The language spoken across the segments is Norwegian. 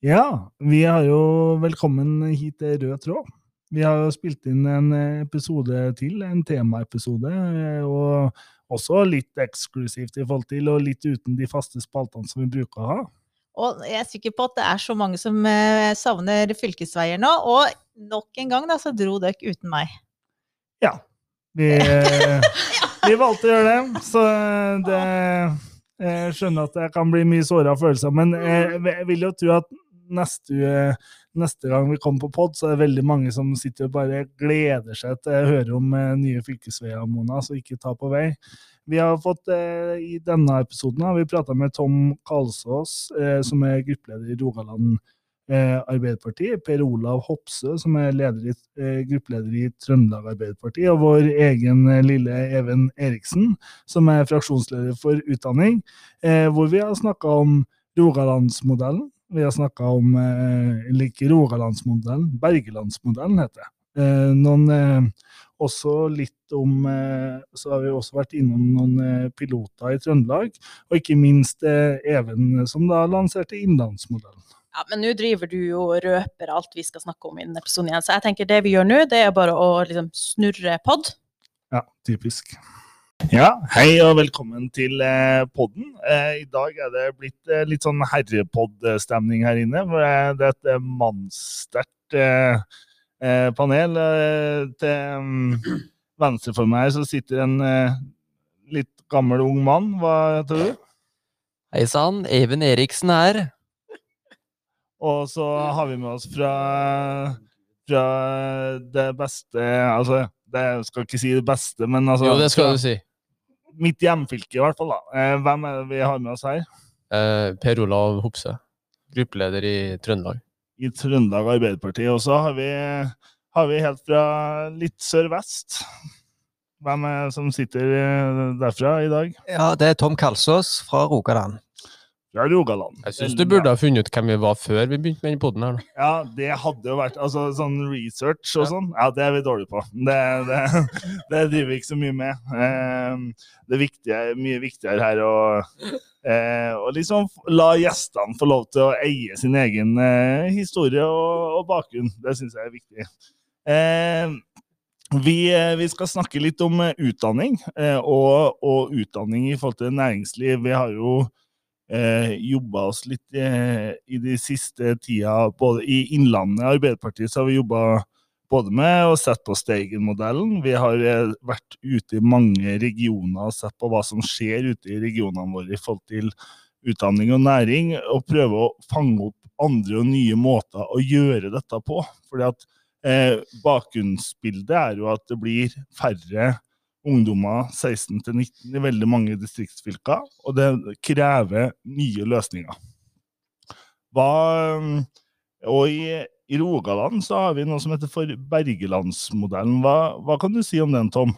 Ja, vi har jo velkommen hit til Rød tråd. Vi har jo spilt inn en episode til, en temaepisode, og også litt eksklusivt i forhold til, og litt uten de faste spaltene som vi bruker å ha. Og jeg er sikker på at det er så mange som eh, savner fylkesveier nå, og nok en gang da, så dro dere uten meg. Ja. Vi, vi valgte å gjøre det, så det jeg skjønner at det kan bli mye såra følelser, men jeg vil jo tro at neste, neste gang vi kommer på pod, så er det veldig mange som sitter og bare gleder seg til å høre om eh, nye fylkesveier, Mona, så ikke ta på vei. Vi har fått, eh, I denne episoden har vi prata med Tom Kalsås, eh, som er gruppeleder i Rogaland eh, Arbeiderparti, Per Olav Hopse, som er i, gruppeleder i Trøndelag Arbeiderparti, og vår egen lille Even Eriksen, som er fraksjonsleder for utdanning, hvor vi har snakka om Rogalandsmodellen. Vi har snakka om eh, like Rogalandsmodellen, Bergelandsmodellen heter det. noen også litt om Så har vi også vært innom noen piloter i Trøndelag, og ikke minst Even, som da lanserte Innlandsmodellen. Ja, men nå driver du jo og røper alt vi skal snakke om i denne episoden igjen. Så jeg tenker det vi gjør nå, det er bare å liksom snurre pod. Ja, typisk. Ja, hei og velkommen til eh, podden. Eh, I dag er det blitt eh, litt sånn herrepod-stemning her inne. for Det er et mannssterkt panel. Til um, venstre for meg så sitter en litt gammel, ung mann. Hva tror du? Hei sann, Even Eriksen her. Og så har vi med oss fra, fra det beste Altså, det, jeg skal ikke si det beste, men altså Jo, det skal du si. Mitt hjemfylke, i hvert fall. da. Eh, hvem er det vi har med oss her? Eh, per Olav Hopse. Gruppeleder i Trøndelag. I Trøndelag Arbeiderparti. Og så har vi, har vi helt fra litt sør-vest. Hvem er det som sitter eh, derfra i dag? Ja, Det er Tom Kalsås fra Rogaland fra Rogaland. Jeg syns du burde ha funnet ut hvem vi var før vi begynte med den poden her. Ja, det hadde jo vært altså sånn research og sånn. Ja, det er vi dårlige på. Det, det, det driver vi ikke så mye med. Ehm, det viktige, mye viktigere her å, eh, å liksom la gjestene få lov til å eie sin egen eh, historie og, og bakgrunn. Det syns jeg er viktig. Ehm, vi, eh, vi, skal snakke litt om utdanning, og, og utdanning i forhold til næringsliv. Vi har jo eh, jobba oss litt eh, i de siste tida. Både i Innlandet Arbeiderpartiet så har vi jobba både med å sette på Steigen-modellen. Vi har eh, vært ute i mange regioner og sett på hva som skjer ute i regionene våre i forhold til utdanning og næring, og prøve å fange opp andre og nye måter å gjøre dette på. Fordi at eh, Bakgrunnsbildet er jo at det blir færre ungdommer 16 19 i veldig mange distriktsfylker, og det krever nye løsninger. Hva, og i, i, Rogaland så har vi noe som heter for Bergelandsmodellen. Hva, hva kan du si om den, Tom?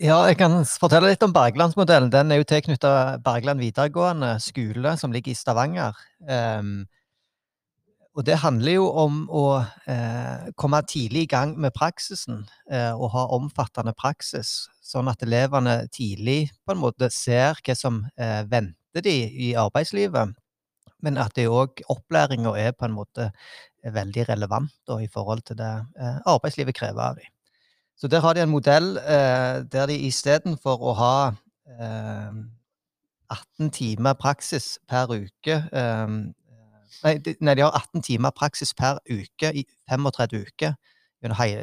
Ja, jeg kan fortelle litt om Bergelandsmodellen. Den er jo tilknyttet Bergeland videregående skole, som ligger i Stavanger. Um, og det handler jo om å eh, komme tidlig i gang med praksisen eh, og ha omfattende praksis, sånn at elevene tidlig på en måte ser hva som eh, venter de i arbeidslivet, men at det òg opplæringa er på en måte veldig relevant da, i forhold til det eh, arbeidslivet krever av dem. Så der har de en modell eh, der de istedenfor å ha 18 eh, timer praksis per uke Nei de, nei, de har 18 timer praksis per uke i 35 uker.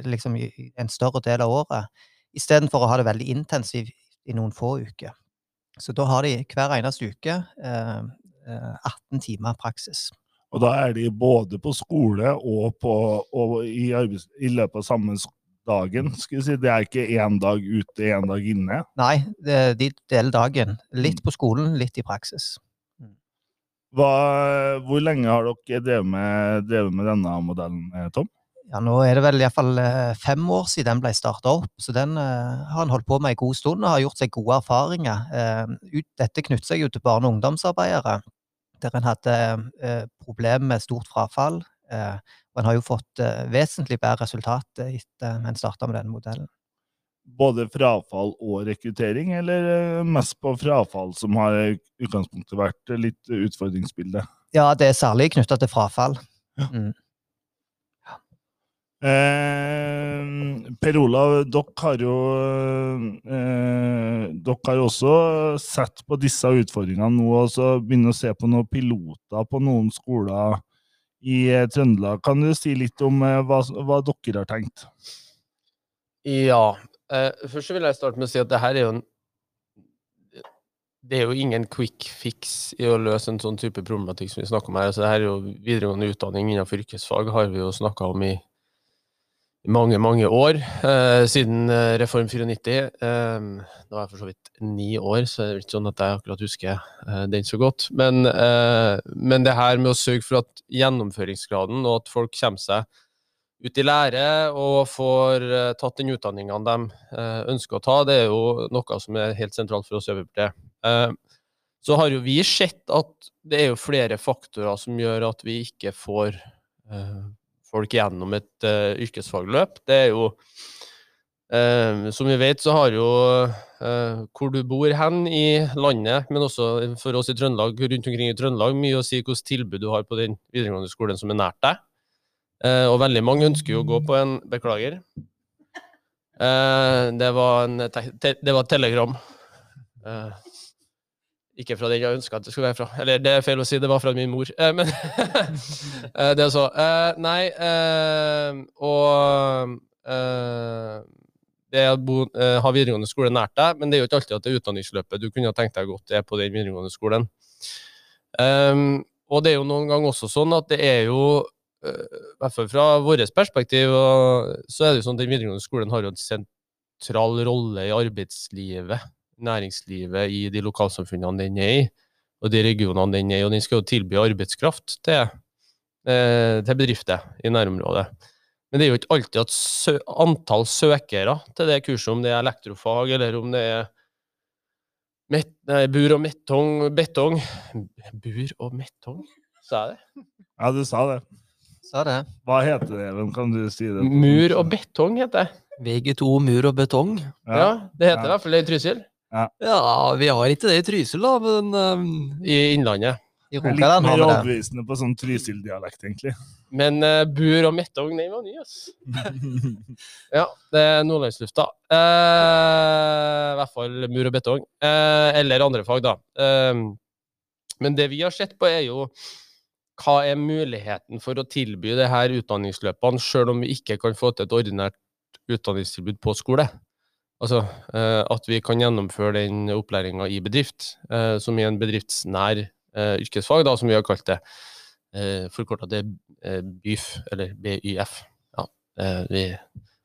Liksom i en større del av året. Istedenfor å ha det veldig intensivt i noen få uker. Så da har de hver eneste uke eh, 18 eh, timer praksis. Og da er de både på skole og, på, og i, arbeids, i, løpet av samme dagen? Skal si. Det er ikke én dag ute, én dag inne? Nei, de deler dagen. Litt mm. på skolen, litt i praksis. Hva, hvor lenge har dere drevet med, drevet med, denne modellen, eh, Tom? Ja, Nå er det vel iallfall eh, fem år siden den ble starta opp, så den uh, har en holdt på med en god stund og har gjort seg gode erfaringer. Uh, dette knytter seg jo til barne- og ungdomsarbeidere, der en hadde uh, problemer med stort frafall. og en har jo fått vesentlig bedre resultat etter en starta med denne modellen både frafall og rekruttering, eller eh, mest på frafall som har i utgangspunktet vært litt utfordringsbildet? Ja, det er særlig knytta til frafall. Mm. Eh, per Olav, dere har jo eh, Dere har jo også sett på disse utfordringene nå og så begynner å se på noen piloter på noen skoler i eh, Trøndelag. Kan du si litt om eh, hva, hva dere har tenkt? Ja. Eh, først vil jeg starte med å si at det her er jo en Det er jo ingen quick fix i å løse en sånn type problematikk som vi snakker om her. Altså, det her er jo videregående utdanning innenfor yrkesfag, har vi jo snakka om i, i mange, mange år. Eh, siden eh, Reform 94. Eh, da var jeg for så vidt ni år, så det er ikke sånn at jeg akkurat husker eh, den så godt. Men, eh, men det her med å sørge for at gjennomføringsgraden og at folk kommer seg ut i lære og får eh, tatt den utdanninga de eh, ønsker å ta, det er jo noe som er helt sentralt for oss i Arbeiderpartiet. Eh, så har jo vi sett at det er jo flere faktorer som gjør at vi ikke får folk gjennom et yrkesfagløp. Det er jo Som vi vet, så har jo hvor du bor hen i landet, men også for oss i Trøndelag, rundt omkring i Trøndelag, mye å si hvilket tilbud du har på den videregående skolen som er nært deg. Eh, og veldig mange ønsker jo å gå på en Beklager. Eh, det var en te te det var et telegram. Eh, ikke fra den jeg ønska at det skulle være fra. Eller det er feil å si, det var fra min mor. Eh, men eh, det er så. Eh, nei, eh, og eh, det å bo, eh, ha videregående skole nært deg, men det er jo ikke alltid at det er utdanningsløpet du kunne tenkt deg godt er på den videregående skolen. Ehm, og det er jo noen ganger også sånn at det er jo eh, hvert fall fra vårt perspektiv, så er det jo sånn at den videregående skolen har jo en sentral rolle i arbeidslivet, næringslivet, i de lokalsamfunnene den er i, og de regionene den er i, og den skal jo tilby arbeidskraft til, eh, til bedrifter i nærområdet. Men det er jo ikke alltid at sø antall søkere til det kurset, om det er elektrofag, eller om det er met nei, bur og metong, betong Bur og metong, sa jeg det? Ja, du sa det. Sa det. Hva heter det, Even? Kan du si det? Mur og betong heter det. VG2 mur og betong. Ja, det heter Ja. i hvert fall det i Trysil. Ja, vi har ikke det i Trysil, da, men um, I Innlandet. I Litt mer vi overbevisende på sånn Trysil-dialekt, egentlig. Men uh, bur og metong, den var ny, ass. Ja, det er nordlandslufta. Uh, I hvert fall mur og betong. Uh, eller andre fag, da. Eh, men det vi har sett på, er jo hva er muligheten for å tilby det her utdanningsløpene, sjøl om vi ikke kan få til et ordinært utdanningstilbud på skole? Altså eh, at vi kan gjennomføre den opplæringa i bedrift, eh, som i en bedriftsnær eh, yrkesfag, da, som vi har kalt det. Forkorta til BYF, eller BYF. Ja, vi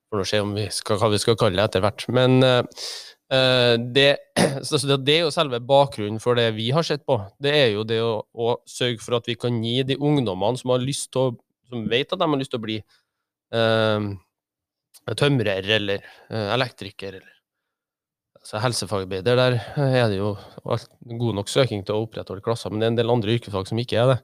får nå se om vi skal, hva vi skal kalle det etter hvert. Men så det, det er jo selve bakgrunnen for det vi har sett på. Det er jo det å, å sørge for at vi kan gi de ungdommene som har lyst til å, som vet at de har lyst til å bli eh, tømrer eller eh, elektriker eller altså helsefagarbeider. Der eh, er det jo god nok søking til å opprettholde klasser, men det er en del andre yrkesfag som ikke er det.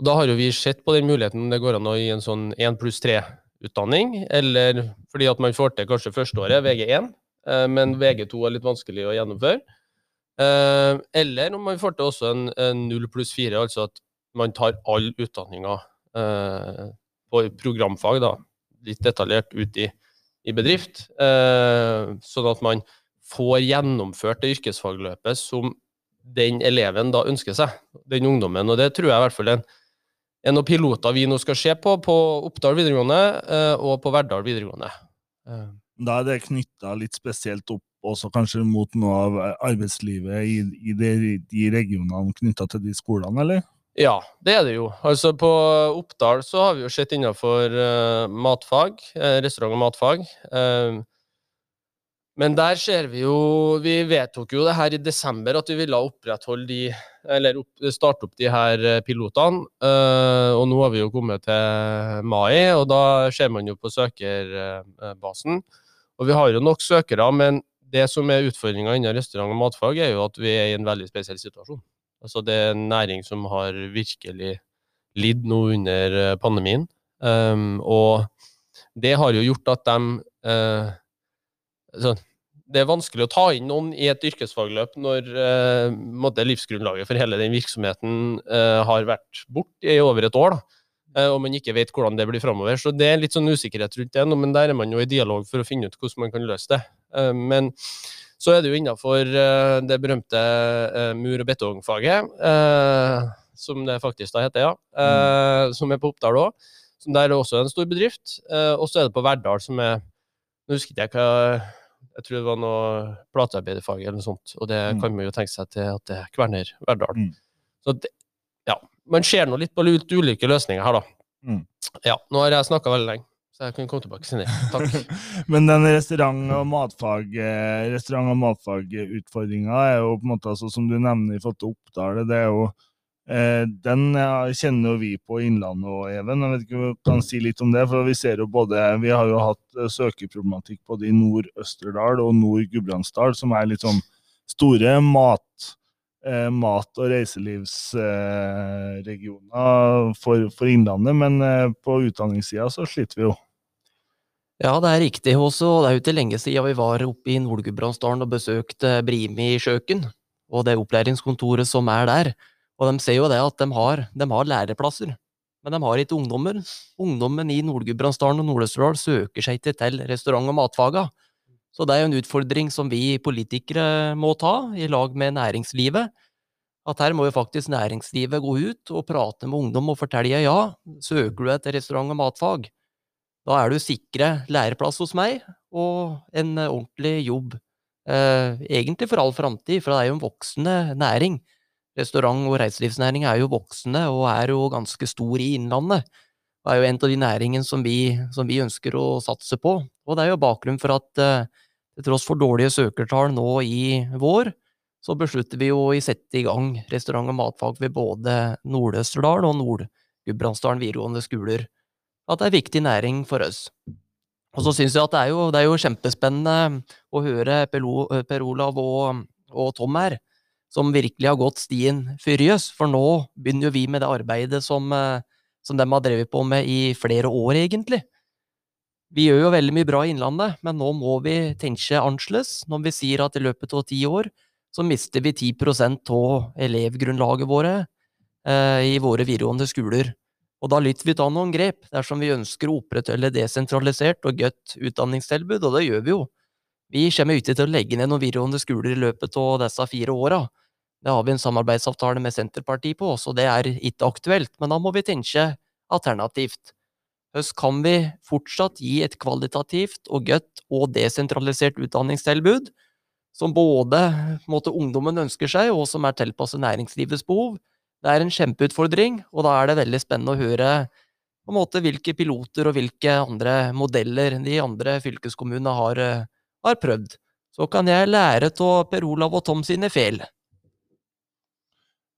Og Da har jo vi sett på den muligheten om det går an å gi en sånn 1 pluss 3-utdanning, eller fordi at man får til kanskje førsteåret, VG1, eh, men VG2 er litt vanskelig å gjennomføre. Eh, Eller om man får til også en, null 0 pluss 4, altså at man tar all utdanninga eh, på programfag, da, litt detaljert ut i, i bedrift, eh, sånn at man får gjennomført det yrkesfagløpet som den eleven da ønsker seg, den ungdommen. Og det tror jeg i hvert fall er en, er noen piloter vi nå skal se på, på Oppdal videregående eh, og på Verdal videregående. Da er det knytta litt spesielt opp også kanskje mot noe av arbeidslivet i, i de, de regionene knytta til de skolene, eller? Ja, det er det jo. Altså På Oppdal så har vi jo sett innenfor uh, matfag, uh, restaurant og matfag. Uh, men der ser vi jo Vi vedtok jo det her i desember at vi ville opprettholde de Eller opp, starte opp de her pilotene. og nå har vi jo kommet til mai, og da ser man jo på søkerbasen. Og vi har jo nok søkere, men det som er utfordringa innen restaurant og matfag, er jo at vi er i en veldig spesiell situasjon. Altså det er en næring som har virkelig lidd nå under eh, pandemien. Um, og det har jo gjort at de uh, så, det er vanskelig å ta inn noen i et yrkesfagløp når uh, livsgrunnlaget for hele den virksomheten uh, har vært borte i over et år. da. Eh, og man ikke vet hvordan det blir framover. Så det er litt sånn usikkerhet rundt det, nå, men der er man jo i dialog for å finne ut hvordan man kan løse det. Eh, men så er det jo innafor eh, det berømte mur- og betongfaget, som det faktisk da heter, ja, eh, som er på Oppdal òg. Som der er også en stor bedrift. Og så er det på Verdal, som er Nå husker ikke jeg hva Jeg tror det var noe platearbeiderfag eller noe sånt, og det Mm. kan man jo tenke seg til at det er Kverner Verdal. Mm. Så det, man ser nå litt på litt ulike løsninger her, da. Mm. Ja, nå har jeg snakka veldig lenge, så jeg kan komme tilbake senere. Takk. Men den restaurant- og matfag, eh, restaurant- og matfagutfordringa er jo på en måte, altså, som du nevner i forhold til Oppdal, det er jo eh, Den kjenner jo vi på Innlandet og Even. Jeg vet ikke om du kan si litt om det, for vi ser jo både Vi har jo hatt eh, søkeproblematikk både i Nord-Østerdal og Nord-Gudbrandsdal, som er litt sånn store mat, mat- og reiselivsregioner eh, for, for Innlandet, men eh, på utdanningssida så sliter vi jo. Ja, det er riktig også. Det er jo ikke lenge siden vi var oppe i Nord-Gudbrandsdalen og besøkte Brimi Sjøken og det opplæringskontoret som er der. Og de ser jo det at de har, de har læreplasser, men de har ikke ungdommer. Ungdommen i Nord-Gudbrandsdalen og Nord-Østerdal søker seg ikke til restaurant- og matfaga. Så det er jo en utfordring som vi politikere må ta, i lag med næringslivet. At her må jo faktisk næringslivet gå ut og prate med ungdom og fortelle ja, søker du etter restaurant- og matfag, da er du sikre læreplass hos meg og en ordentlig jobb. Eh, egentlig for all framtid, for det er jo en voksende næring. Restaurant- og reiselivsnæring er jo voksende og er jo ganske stor i Innlandet. Det er jo en av de næringene som vi, som vi ønsker å satse på. Og det er jo bakgrunnen for at eh, til tross for dårlige søkertall nå i vår, så beslutter vi å sette i gang restaurant- og matfag ved både Nord-Østerdal og Nord-Gudbrandsdalen videregående skoler. At det er viktig næring for oss. Og så syns jeg at det er, jo, det er jo kjempespennende å høre Per Olav og, og Tom her, som virkelig har gått stien fyrjøs. For nå begynner jo vi med det arbeidet som, eh, som de har drevet på med i flere år, egentlig. Vi gjør jo veldig mye bra i Innlandet, men nå må vi tenke annerledes når vi sier at i løpet av ti år så mister vi 10 av elevgrunnlaget våre eh, i våre videregående skoler. Og da lytter vi ta noen grep dersom vi ønsker å opprettholde desentralisert og godt utdanningstilbud, og det gjør vi jo. Vi kommer ikke til å legge ned noen videregående skoler i løpet av disse fire åra. Det har vi en samarbeidsavtale med Senterpartiet på, så det er ikke aktuelt, men da må vi tenke alternativt. Hvordan kan vi fortsatt gi et kvalitativt og godt og desentralisert utdanningstilbud, som både måte, ungdommen ønsker seg, og som er tilpasset næringslivets behov? Det er en kjempeutfordring, og da er det veldig spennende å høre på en måte hvilke piloter og hvilke andre modeller de andre fylkeskommunene har, eh, har prøvd. Så kan jeg lære av Per Olav og Tom sine feil.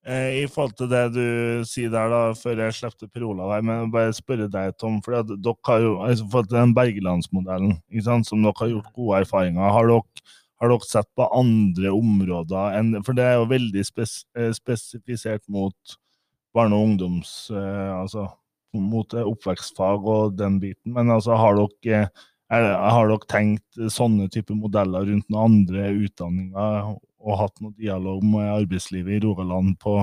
Eh, I forhold til det du sier der, da, før jeg slipper Per Olav her, men bare spørre deg, Tom. for dere har jo, altså, forhold til den Bergelandsmodellen, som dere har gjort gode erfaringer, har dere, har dere sett på andre områder enn For det er jo veldig spes, eh, spesifisert mot barne- og ungdoms... Eh, altså mot oppvekstfag og den biten, men altså har dere er, har dere tenkt sånne type modeller rundt noen andre utdanninger og hatt noe dialog med arbeidslivet i Rogaland på,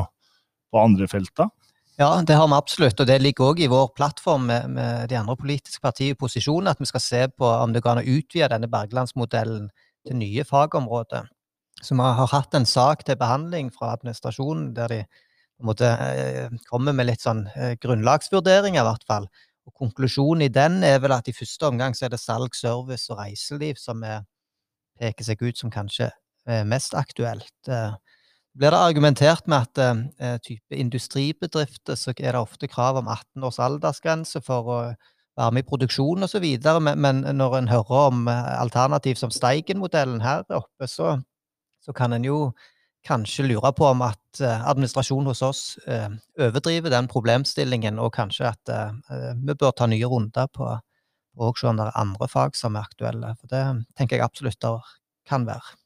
på andre felter? Ja, det har vi absolutt, og det ligger òg i vår plattform med, med de andre politiske partiene i posisjon, at vi skal se på om det går an å utvide denne Bergelandsmodellen til nye fagområder. Så vi har hatt en sak til behandling fra administrasjonen der de måte eh, kommer med litt sånn eh, grunnlagsvurderinger, i hvert fall. Og konklusjonen i den er vel at i første omgang så er det salg, service og reiseliv som er, peker seg ut som kanskje mest aktuelt. Eh, blir det argumentert med at eh, type industribedrifter så er det ofte krav om 18 års aldersgrense for å være med i produksjon osv., men, men når en hører om eh, alternativ som Steigen-modellen her oppe, så, så kan en jo kanskje lure på om at eh, administrasjonen hos oss eh, overdriver den problemstillingen, og kanskje at eh, eh, vi bør ta nye runder på å se om det er andre fag som er aktuelle. For det tenker jeg absolutt det kan være.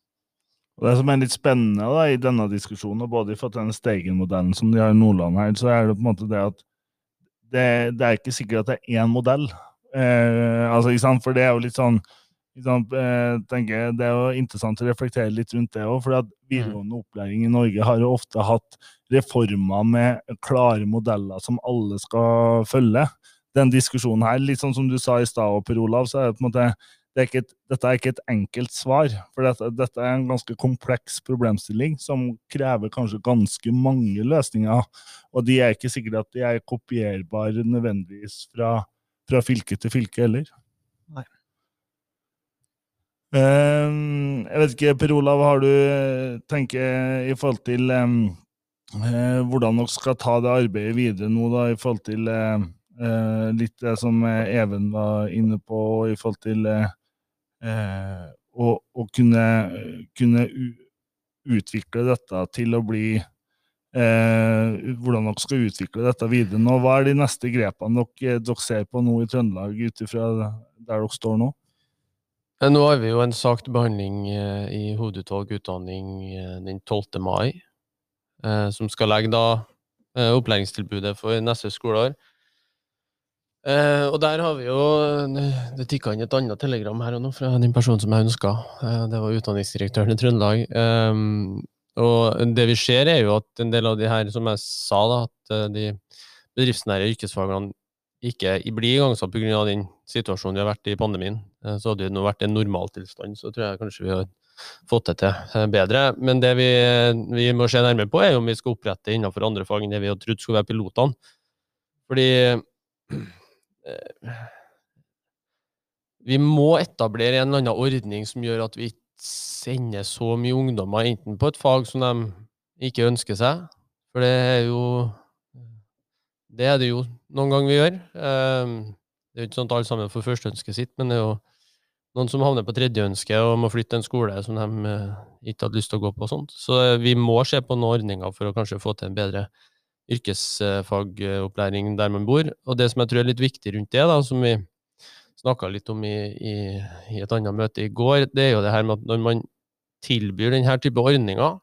Og Det som er litt spennende da, i denne diskusjonen, og både i forhold til den Steigen-modellen som de har i Nordland her, så er det på en måte det at det, det er ikke sikkert at det er én modell. Eh, altså, ikke sant? For det er jo litt sånn sant, eh, tenker jeg Det er jo interessant å reflektere litt rundt det òg. For at videregående opplæring i Norge har jo ofte hatt reformer med klare modeller som alle skal følge. Den diskusjonen her, litt sånn som du sa i stad, Per Olav, så er det på en måte det er ikke et, dette er ikke et enkelt svar. For dette, dette er en ganske kompleks problemstilling som krever kanskje ganske mange løsninger. Og de er ikke sikkert at de er kopierbare nødvendigvis fra, fra fylke til fylke heller. Nei. Um, jeg vet ikke, Per Olav, har du tenkt tenker i forhold til um, uh, hvordan dere skal ta det arbeidet videre nå, da, i forhold til eh, eh, litt det som eh, Even var inne på, i forhold til eh, eh, å, å kunne, kunne utvikle dette til å bli eh, Hvordan dere skal utvikle dette videre nå. Hva er de neste grepene dere, dere ser på nå i Trøndelag, ut ifra der dere står nå? Eh, Nå har vi jo en sak til behandling eh, i hovedutvalg utdanning eh, den 12. mai, eh, som skal legge da eh, opplæringstilbudet for neste skoleår. Eh, og der har vi jo Det tikka inn et annet telegram her og nå fra den personen som jeg ønska. Uh, det var utdanningsdirektøren i Trøndelag. Um, og det vi ser, er jo at en del av de her, som jeg sa, da, at eh, de bedriftsnære yrkesfagene ikke blir igangsatt pga. den situasjonen vi har vært i pandemien. Uh, Så hadde det nå vært en normaltilstand, så tror jeg kanskje vi har fått det til eh, bedre. Men det vi, vi må se nærmere på, er om vi skal opprette innenfor andre fag enn det vi hadde trodd skulle være pilotene. Fordi eh, vi må etablere en eller annen ordning som gjør at vi ikke sender så mye ungdommer enten på et fag som de ikke ønsker seg, for det er jo det er det jo noen ganger vi gjør. Ehm, Det er jo ikke sånn at alle sammen får førsteønsket sitt, men det er jo noen som havner på tredjeønsket og må flytte en skole som de eh, ikke hadde lyst til å gå på. og sånt. Så eh, vi må se på noen ordninger for å kanskje få til en bedre yrkesfagopplæring der man bor. Og det som jeg tror er litt viktig rundt det, da, som vi snakka litt om i, i, i et annet møte i går, det er jo det her med at når man tilbyr denne type ordninger,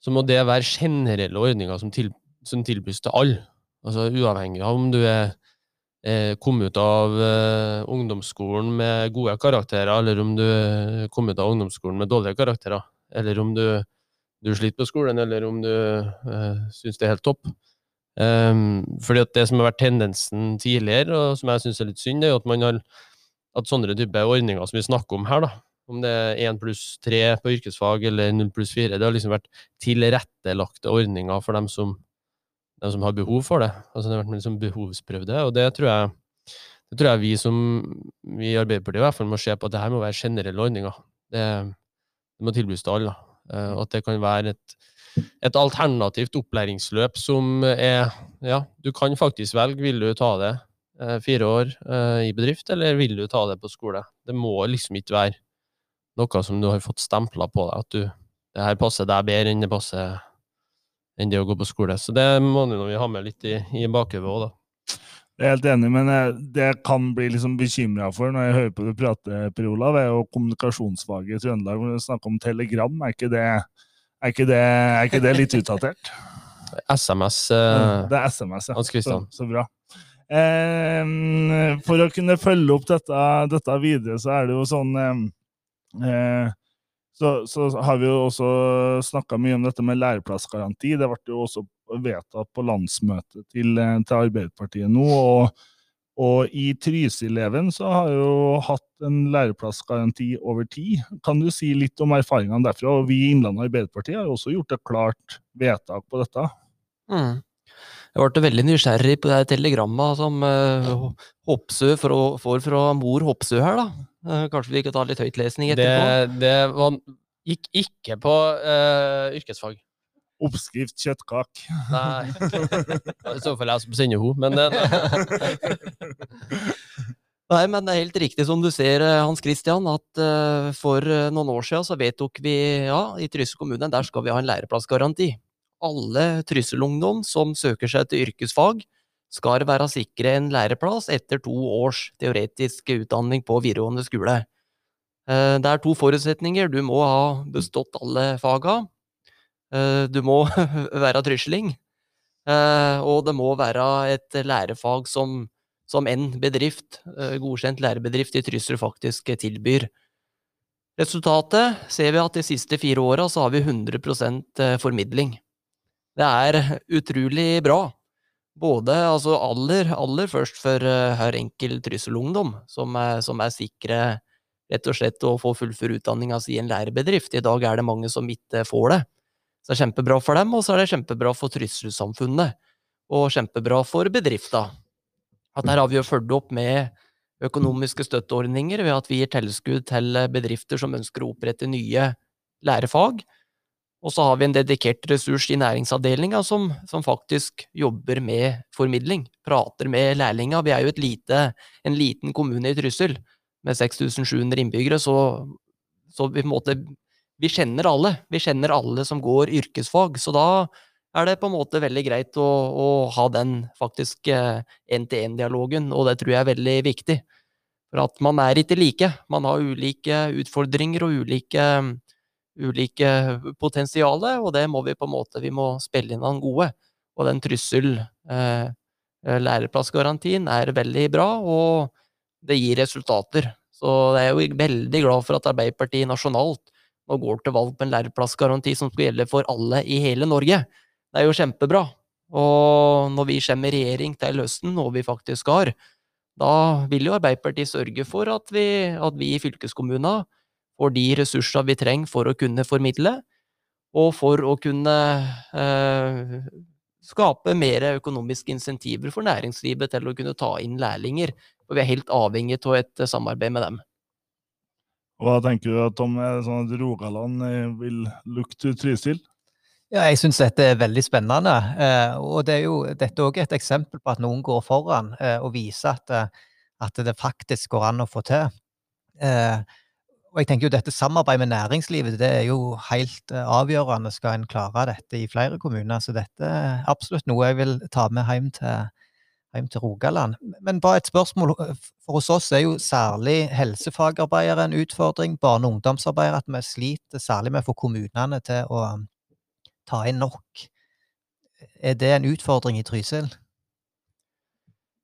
så må det være generelle ordninger som, til, som tilbys til alle. Altså uavhengig av om du er eh, kom ut av eh, ungdomsskolen med gode karakterer, eller om du kom ut av ungdomsskolen med dårlige karakterer, eller om du, du sliter på skolen, eller om du uh, syns det er helt topp. Um, fordi at det som har vært tendensen tidligere, og som jeg syns er litt synd, er jo at man har at sånne type ordninger som vi snakker om her, da, om det er 1 pluss 3 på yrkesfag eller 0 pluss 4, det har liksom vært tilrettelagte ordninger for dem som, dem som har behov for det. Altså det har vært liksom behovsprøvde, og det tror jeg det tror jeg vi som vi i Arbeiderpartiet i hvert fall må se på at det her må være generelle ordninger. Det, det må tilbys til alle. da. Eh, Og at det kan være et, et alternativt opplæringsløp som er Ja, du kan faktisk velge. Vil du ta det eh, fire år eh, i bedrift, eller vil du ta det på skole? Det må liksom ikke være noe som du har fått stempla på deg, at du det her passer deg bedre enn det passer enn det å gå på skole. Så det må vi ha med litt i, i bakhodet òg, da. Jeg er helt enig, men det jeg kan bli liksom bekymra for når jeg hører på du prate, Per Olav, er jo kommunikasjonsfaget i Trøndelag. Når du snakker om telegram. Er ikke det, er ikke det, er ikke det litt utdatert? SMS Uh, Det er SMS, ja. Så, så bra. Eh, for å kunne følge opp dette, dette videre, så er det jo sånn eh, eh, så, så har vi jo også snakka mye om dette med læreplassgaranti. Det ble jo også vedtatt på landsmøtet til, eh, til Arbeiderpartiet nå. og og i Trysileven så har jo hatt en læreplassgaranti over tid. Kan du si litt om erfaringene derfra? Og vi i Innlandet Arbeiderparti har jo også gjort et klart vedtak på dette. Mm. Jeg ble veldig nysgjerrig på det telegrammet som uh, Hopsø fra- får fra mor Hopsø her, da. Uh, kanskje vi kan ta litt høytlesning etterpå? Det, det var, gikk ikke på uh, yrkesfag. Oppskrift kjøttkake. Nei. I så fall jeg som sender henne, men Nei, men det er helt riktig som du ser, eh, Hans Christian, at uh, for eh, noen år siden så vedtok vi, ja, i Trysil kommune, der skal vi ha en læreplassgaranti. Alle Trysil-ungdom som søker seg til yrkesfag, skal være sikre en læreplass etter to års teoretisk utdanning på videregående skole. Uh, Det er to forutsetninger. Du må ha bestått alle faga. Eh, Du må være trysling. Eh, Og det må være et lærefag som som en bedrift, eh, godkjent lærebedrift i Trysil faktisk tilbyr. Resultatet ser vi at de siste fire åra så har vi 100% formidling. Det er utrolig bra. Både altså aller, aller først for hver enkelt trysselungdom, som, som er sikre rett og slett å få fullføre utdanninga si i en lærebedrift. I dag er det mange som ikke får det. Så det er kjempebra for dem, og så er det kjempebra for trusselsamfunnet. Og kjempebra for bedrifta. At her har vi jo fulgt opp med økonomiske støtteordninger ved at vi gir tilskudd til bedrifter som ønsker å opprette nye lærefag. Og så har vi en dedikert ressurs i næringsavdelinga som, som faktisk jobber med formidling, prater med lærlinga. Vi er jo lite, en liten kommune i Tryssel med 6700 innbyggere, så, så vi, måte, vi kjenner alle. Vi kjenner alle som går yrkesfag, så da er det på en måte veldig greit å, å ha den faktisk én-til-én-dialogen, og det tror jeg er veldig viktig. For at man er ikke like. Man har ulike utfordringer og ulike ulike potensialer, og det må vi på en måte vi må spille inn han gode. Og den Tryssel eh, læreplassgarantien er veldig bra, og det gir resultater. Så jeg er jo veldig glad for at Arbeiderpartiet nasjonalt nå går til valg på en læreplassgaranti som skal gjelde for alle i hele Norge. Det er jo kjempebra. Og når vi kommer i regjering til høsten, noe vi faktisk har, da vil jo Arbeiderpartiet sørge for at vi, at vi i fylkeskommunene får de ressursene vi trenger for å kunne formidle, og for å kunne eh, skape mer økonomiske insentiver for næringslivet til å kunne ta inn lærlinger. Og vi er helt avhengig av et samarbeid med dem. Hva tenker du, at om sånn at Rogaland eh, vil lukte Trysil? Ja, jeg syns dette er veldig spennende. Eh, og det er jo, dette er et eksempel på at noen går foran eh, og viser at, at det faktisk går an å få til. Og jeg tenker jo dette samarbeidet med næringslivet det er jo helt avgjørende skal en klare dette i flere kommuner. Så dette er absolutt noe jeg vil ta med hjem til, hjem til Rogaland. Men bare et spørsmål. eh, For hos oss er jo særlig helsefagarbeidere en utfordring. Barne- og ungdomsarbeidere. At vi sliter særlig med å få kommunene til å ta inn nok. Er det en utfordring i Trysil?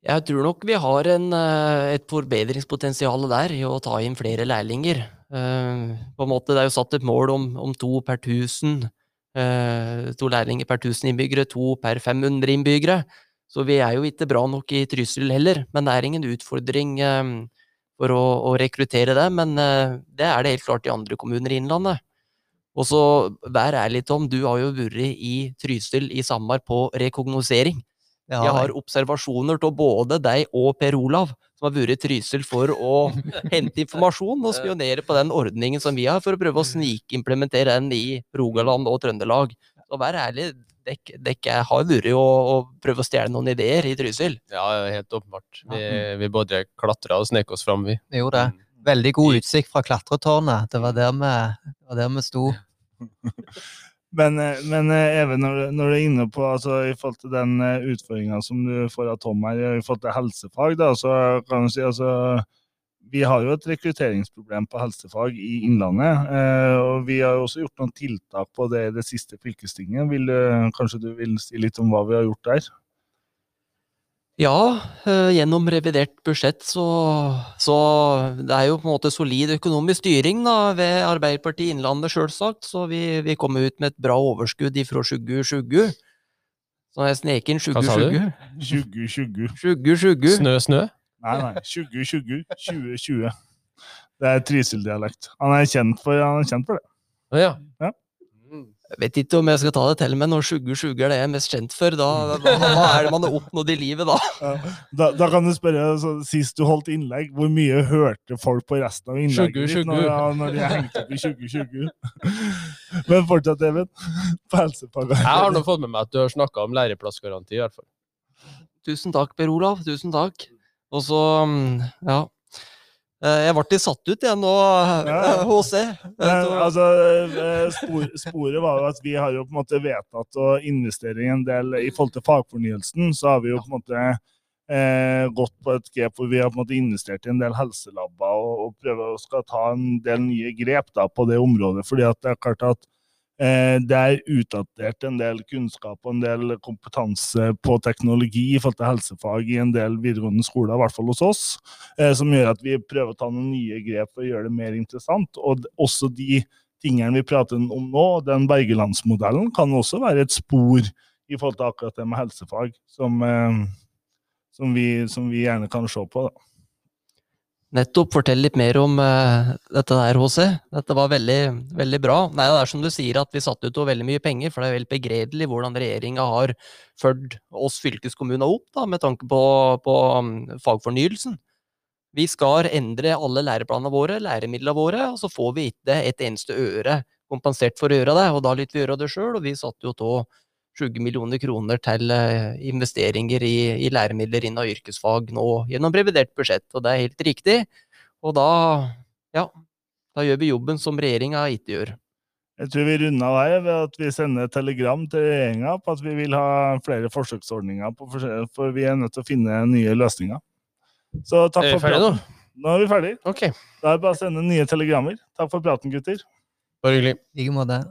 Jeg tror nok vi har en, eh, et forbedringspotensial der i å ta inn flere lærlinger. På en måte, det er jo satt et mål om, om to per tusen. eh, To lærlinger per tusen innbyggere, to per 500 innbyggere. Så vi er jo ikke bra nok i Trysil heller, men det er ingen utfordring eh, for å, å rekruttere det. Men eh, det er det helt klart i andre kommuner i Innlandet. Og så vær ærlig, Tom, du har jo vært i Trysil i Samar på rekognosering. Ja, Jeg har observasjoner av både deg og Per Olav, som har vært i Trysil for å hente informasjon og spionere på den ordningen som vi har, for å prøve å snikimplementere den i Rogaland og Trøndelag. Så vær ærlig, dekk, dekk jeg har vært og, og prøvd å stjele noen ideer i Trysil. Ja, helt åpenbart. Vi, vi både klatra og snek oss fram, vi. Vi gjorde det. Veldig god utsikt fra klatretårnet. Det var der vi, det var der vi sto. Men, eh, men eh, Even, når, du- når du er inne på altså, i forhold til den utfordringa som du får av Tom her, i forhold til helsefag, da, så kan du si altså vi har jo et rekrutteringsproblem på helsefag i Innlandet. Eh, og Vi har jo også gjort noen tiltak på det i det siste fylkestinget. Vil, du- kanskje du vil si litt om hva vi har gjort der? Ja, eh, gjennom revidert budsjett så, så det er jo på en måte solid økonomisk styring da, ved Arbeiderpartiet Innlandet, sjølsagt. Så vi, vi kommer ut med et bra overskudd ifra 2020. Så jeg snek inn Hva sa du? 2020. 2020. Snø, snø? Nei, nei. 2020. 2020. Det er Trysil-dialekt. Han han er kjent for det. Ja. Ja. Mm. Jeg vet ikke om jeg skal ta det til, men når 2020 er det jeg er mest kjent for, da da, hva er det man har oppnådd i livet da? Ja. Da, da kan du spørre, så, sist du holdt innlegg, hvor mye hørte folk på resten av innlegget 2020. ditt når, ja, når de hengte opp i 2020? Men fortsatt, Even. På helsepakka. Jeg har nå fått med meg at du har snakka om læreplassgaranti, i hvert fall. Tusen takk, Per Olav. Tusen takk. Og så, mm, ja. Eh, Jeg ble satt ut igjen nå. HC. Altså, eh, spor, sporet var jo at vi har jo på en måte vedtatt å investere i en del I forhold til fagfornyelsen, så har vi jo på en måte eh, gått på et grep hvor vi har på en måte investert i en del helselabber og, og prøver å skal ta en del nye grep da, på det området. fordi at det er klart at det er utdatert en del kunnskap og en del kompetanse på teknologi i forhold til helsefag i en del videregående skoler, i hvert fall hos oss, eh, som gjør at vi prøver å ta noen nye grep for å gjøre det mer interessant. Og også de tingene vi prater om nå, den Bergelandsmodellen, kan også være et spor i forhold til akkurat det med helsefag, som, eh, som, vi, som vi gjerne kan se på. Da. Nettopp. Fortell litt mer om uh, dette der, HC. Dette var veldig, veldig bra. Nei, det er som du sier at vi satte ut veldig mye penger, for det er helt begredelig hvordan regjeringa har ført oss fylkeskommuner opp da, med tanke på, på um, fagfornyelsen. Vi skal endre alle læreplanene våre, læremidlene våre, og så får vi ikke et eneste øre kompensert for å gjøre det, og da lytter vi gjøre det sjøl, og vi satte jo av 20 millioner kroner til eh, investeringer i, i læremidler innen yrkesfag nå gjennom revidert budsjett, og det er helt riktig. Og da, ja, da gjør vi jobben som regjeringa ikke gjør. Jeg tror vi runder her ved at vi sender et telegram til regjeringa på at vi vil ha flere forsøksordninger, på for vi er nødt til å finne nye løsninger. Så takk Er for ferdige nå? praten. Nå er vi ferdige. Ok, Da er det bare å sende nye telegrammer. Takk for praten, gutter. bare hyggelig. I like måte.